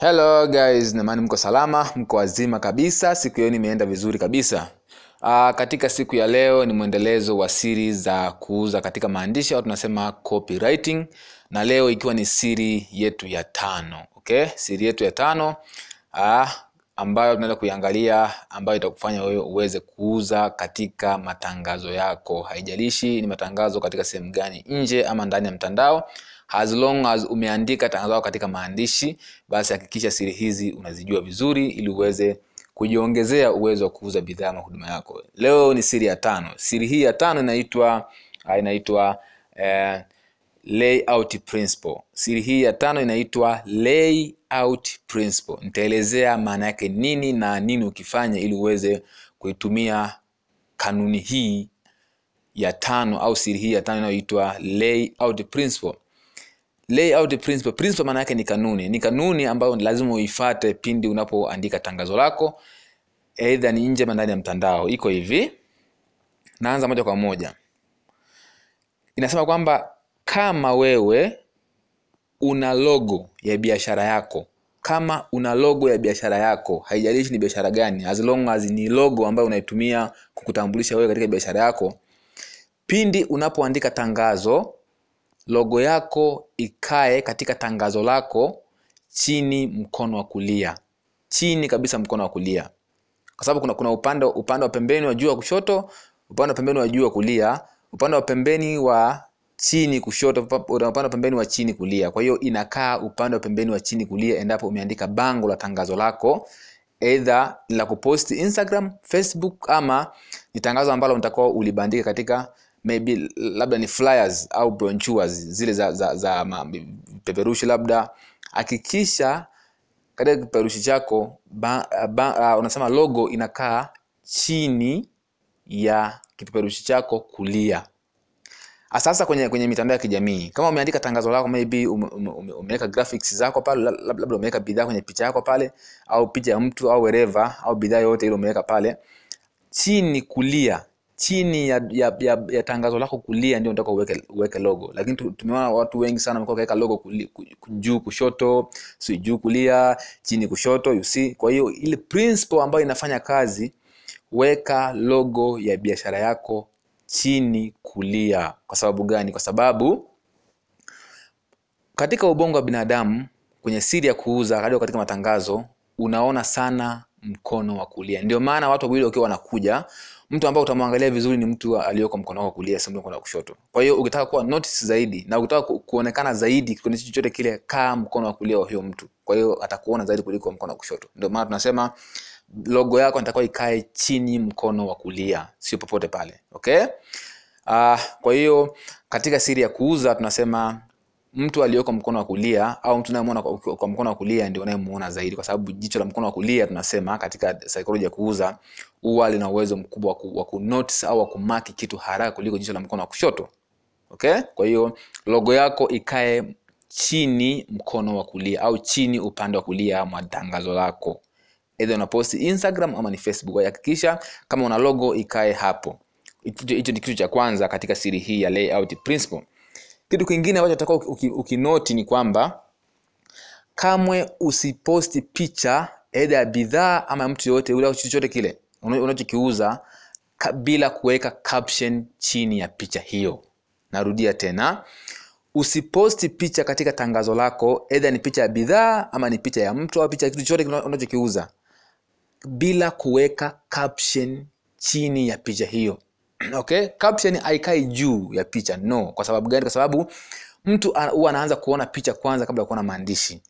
hello guys. Namani mko salama mko wazima kabisa. Siku hiyo nimeenda vizuri kabisa. Uh, katika siku ya leo ni mwendelezo wa siri za kuuza katika maandishi au tunasema copywriting. Na leo ikiwa ni siri yetu ya tano okay? Siri yetu ya tano uh, ambayo tunaenda kuiangalia ambayo itakufanya wewe uweze kuuza katika matangazo yako. Haijalishi ni matangazo katika sehemu gani nje ama ndani ya mtandao as long as umeandika tangazo lako katika maandishi basi hakikisha siri hizi unazijua vizuri ili uweze kujiongezea uwezo wa kuuza bidhaa ama huduma yako. Leo ni siri ya tano. Siri hii ya tano inaitwa inaitwa eh, layout principle. Siri hii ya tano inaitwa layout principle. Nitaelezea maana yake nini na nini ukifanya ili uweze kuitumia kanuni hii ya tano au siri hii ya tano inayoitwa layout principle layout principle. Principle maana yake ni kanuni. Ni kanuni ambayo lazima uifate pindi unapoandika tangazo lako aidha ni nje ndani ya mtandao. Iko hivi. Naanza moja kwa moja. Inasema kwamba kama wewe una logo ya biashara yako kama una logo ya biashara yako haijalishi ni biashara gani as long as ni logo ambayo unaitumia kukutambulisha wewe katika biashara yako pindi unapoandika tangazo logo yako ikae katika tangazo lako chini mkono wa kulia. Chini kabisa mkono wa kulia. Kwa sababu kuna, kuna upande upande wa pembeni wa juu wa kushoto upande wa pembeni wa juu wa kulia upande wa pembeni wa chini kushoto upande wa pembeni wa chini kulia. Kwa hiyo inakaa upande wa pembeni wa chini kulia endapo umeandika bango la tangazo lako eidha la kuposti instagram facebook ama ni tangazo ambalo mtakuwa ulibandika katika maybe labda ni flyers au brochures zile za, za, za peperushi labda hakikisha katika kipeperushi chako ba, uh, unasema logo inakaa chini ya kipeperushi chako kulia. Sasa kwenye kwenye mitandao ya kijamii. Kama umeandika tangazo lako maybe ume, ume, umeweka graphics zako pale labda umeweka bidhaa kwenye picha yako pale au picha ya mtu au wereva au bidhaa yoyote ile umeweka pale chini kulia chini ya, ya, ya, ya tangazo lako kulia ndio nataka uweke, uweke logo. Lakini tumeona watu wengi sana wamekuwa kaweka logo juu kushoto si juu kulia chini kushoto you see. Kwa hiyo ile principle ambayo inafanya kazi weka logo ya biashara yako chini kulia. Kwa sababu gani? Kwa sababu katika ubongo wa binadamu kwenye siri ya kuuza hadi katika matangazo unaona sana mkono wa kulia. Ndio maana watu wawili wakiwa wanakuja mtu ambaye utamwangalia vizuri ni mtu aliyoko mkono wako kulia si mkono wa kushoto. Kwa hiyo ukitaka kuwa notice zaidi na ukitaka ku, kuonekana zaidi kwenye chochote kile kaa mkono wa kulia wa huyo mtu. Kwa hiyo atakuona zaidi kuliko mkono wa kushoto. Ndio maana tunasema logo yako natakiwa ikae chini mkono wa kulia sio popote pale okay? Uh, kwa hiyo katika siri ya kuuza tunasema mtu aliyoko mkono wa kulia au mtu unayemwona kwa, mkono wa kulia ndio unayemuona zaidi kwa sababu jicho la mkono wa kulia tunasema katika saikolojia ya kuuza huwa lina uwezo mkubwa wa kunotice au wa kumaki kitu haraka kuliko jicho la mkono wa kushoto. Okay? Kwa hiyo logo yako ikae chini mkono wa kulia au chini upande wa kulia mwa tangazo lako. Either unaposti instagram ama ni facebook. Hakikisha kama una logo ikae hapo. Hicho ni kitu cha kwanza katika siri hii ya layout principle kitu kingine ambacho nataka ukinoti ni kwamba kamwe usiposti picha aidha ya bidhaa ama mtu yoyote ule chochote kile unachokiuza bila kuweka caption chini ya picha hiyo. Narudia tena usiposti picha katika tangazo lako edha ni picha ya bidhaa ama ni picha ya mtu au picha ya kitu chochote unachokiuza bila kuweka caption chini ya picha hiyo okay? Caption haikai juu ya picha no. Kwa sababu gani? Kwa sababu mtu huwa anaanza kuona picha kwanza kabla ya kuona maandishi.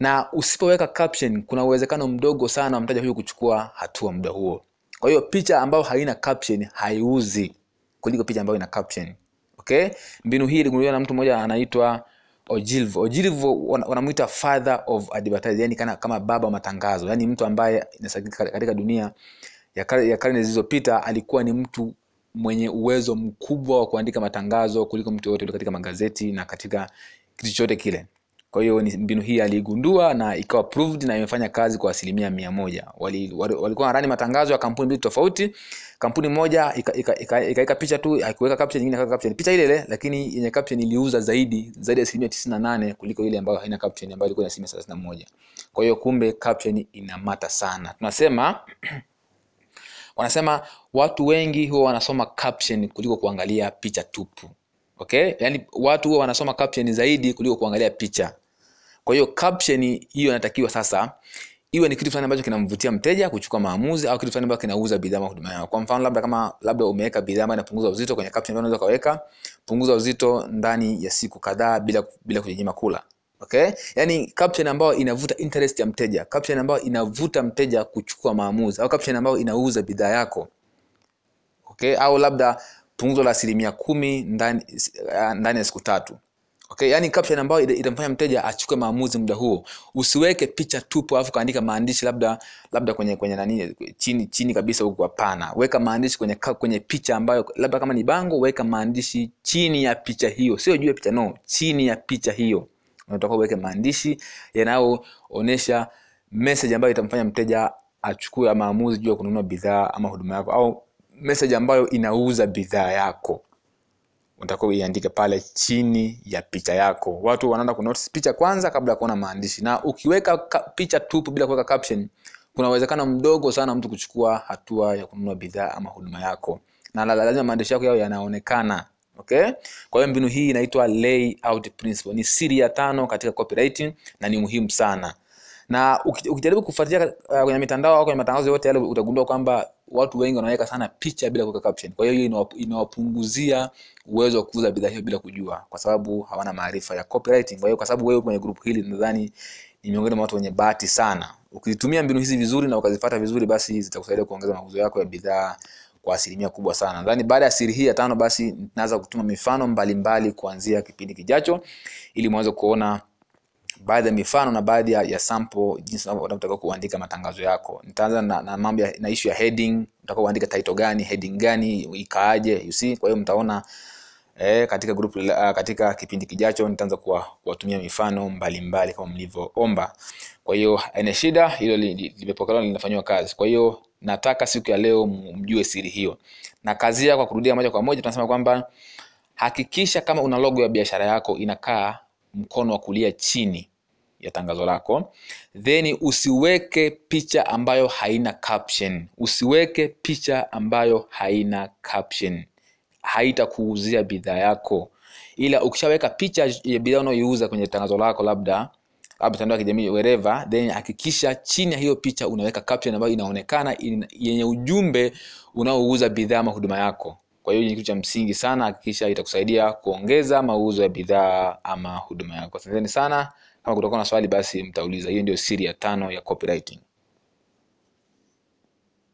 Na usipoweka caption kuna uwezekano mdogo sana wa mteja huyu kuchukua hatua muda huo. Kwa hiyo picha ambayo haina caption haiuzi kuliko picha ambayo ina caption. Okay? Mbinu hii iligunduliwa na mtu mmoja anaitwa Ogilvy. Ogilvy wanamuita father of advertising, yani kana, kama baba wa matangazo, yani mtu ambaye katika dunia ya karne zilizopita alikuwa ni mtu mwenye uwezo mkubwa wa kuandika matangazo kuliko mtu yoyote katika magazeti na katika kitu chochote kile. Kwa hiyo ni mbinu hii aliigundua na ikawa proved na imefanya kazi kwa asilimia mia moja. Wali, wali, walikuwa wanarani matangazo ya kampuni mbili tofauti. Kampuni moja ikaweka ika, ika, picha tu akiweka caption nyingine ikaweka caption. Picha ile ile lakini yenye caption iliuza zaidi zaidi ya asilimia tisini na nane kuliko ile ambayo haina caption ambayo ilikuwa na asilimia thelathini na moja. Kwa hiyo kumbe caption ina mata sana. Tunasema wanasema watu wengi huwa wanasoma caption kuliko kuangalia picha tupu. Okay? Yaani watu huwa wanasoma caption zaidi kuliko kuangalia picha. Kwa hiyo caption hiyo inatakiwa sasa iwe ni kitu fulani ambacho kinamvutia mteja kuchukua maamuzi au kitu fulani ambacho kinauza bidhaa au huduma yao kwa mfano labda kama labda umeweka bidhaa ambayo inapunguza uzito kwenye caption unaweza kaweka punguza uzito ndani ya siku kadhaa bila bila kujinyima kula okay? Yani caption ambayo inavuta interest ya mteja caption ambayo inavuta mteja kuchukua maamuzi au caption ambayo inauza bidhaa yako. Okay? Au labda punguzo la asilimia kumi ndani ndani ya siku tatu. Okay? Yani caption ambayo itamfanya mteja achukue maamuzi muda huo. Usiweke picha tupu alafu kaandika maandishi labda labda kwenye kwenye nani chini chini kabisa huku hapana. Weka maandishi kwenye kwenye picha ambayo labda kama ni bango weka maandishi chini ya picha hiyo. Sio juu ya picha no chini ya picha hiyo unataka uweke maandishi yanayoonesha message ambayo itamfanya mteja achukue maamuzi juu ya kununua bidhaa ama huduma yako au message ambayo inauza bidhaa yako. Unatakiwa uiandike pale chini ya picha yako. Watu wanaenda kunotice picha kwanza kabla ya kuona maandishi. Na ukiweka picha tupu bila kuweka caption kuna uwezekano mdogo sana mtu kuchukua hatua ya kununua bidhaa ama huduma yako. Na lazima maandishi yako yao yanaonekana okay? Kwa hiyo mbinu hii inaitwa layout principle. Ni siri ya tano katika copywriting na ni muhimu sana. Na ukijaribu kufuatilia uh, kwenye mitandao au kwenye matangazo yote yale utagundua kwamba watu wengi wanaweka sana picha bila kuweka caption. Kwa hiyo hiyo inawapunguzia uwezo wa kuuza bidhaa hiyo bila kujua kwa sababu hawana maarifa ya copywriting. Kwa hiyo kwa sababu wewe kwenye grupu hili nadhani ni miongoni mwa watu wenye bahati sana. Ukizitumia mbinu hizi vizuri na ukazifata vizuri basi zitakusaidia kuongeza mauzo yako ya bidhaa kwa asilimia kubwa sana. Nadhani baada ya siri hii ya tano basi naanza kutuma mifano mbalimbali mbali kuanzia kipindi kijacho ili mweze kuona baadhi ya mifano na baadhi ya, ya sample jinsi unavyotakiwa kuandika matangazo yako. Nitaanza na, na mambo ya, na issue ya heading utakuwa kuandika title gani heading gani ikaaje you see. Kwa hiyo mtaona eh, katika group uh, katika kipindi kijacho nitaanza kuwatumia mifano mbalimbali mbali kama mlivyoomba. Kwa hiyo ene shida hilo limepokelewa li, linafanywa kazi. Kwa hiyo nataka siku ya leo mjue siri hiyo. Na kazi kwa kurudia moja kwa moja tunasema kwamba hakikisha kama una logo ya biashara yako inakaa mkono wa kulia chini ya tangazo lako. Then usiweke picha ambayo haina caption. Usiweke picha ambayo haina caption haitakuuzia bidhaa yako. Ila ukishaweka picha ya bidhaa unayoiuza kwenye tangazo lako labda labda mitandao ya kijamii wereva then hakikisha chini ya hiyo picha unaweka caption ambayo inaonekana in, yenye ujumbe unaouza bidhaa ama huduma yako. Kwa hiyo ni kitu cha msingi sana hakikisha itakusaidia kuongeza mauzo ya bidhaa ama huduma yako. Asanteni sana. Kama kutakuwa na swali basi mtauliza. Hiyo ndio siri ya tano ya copywriting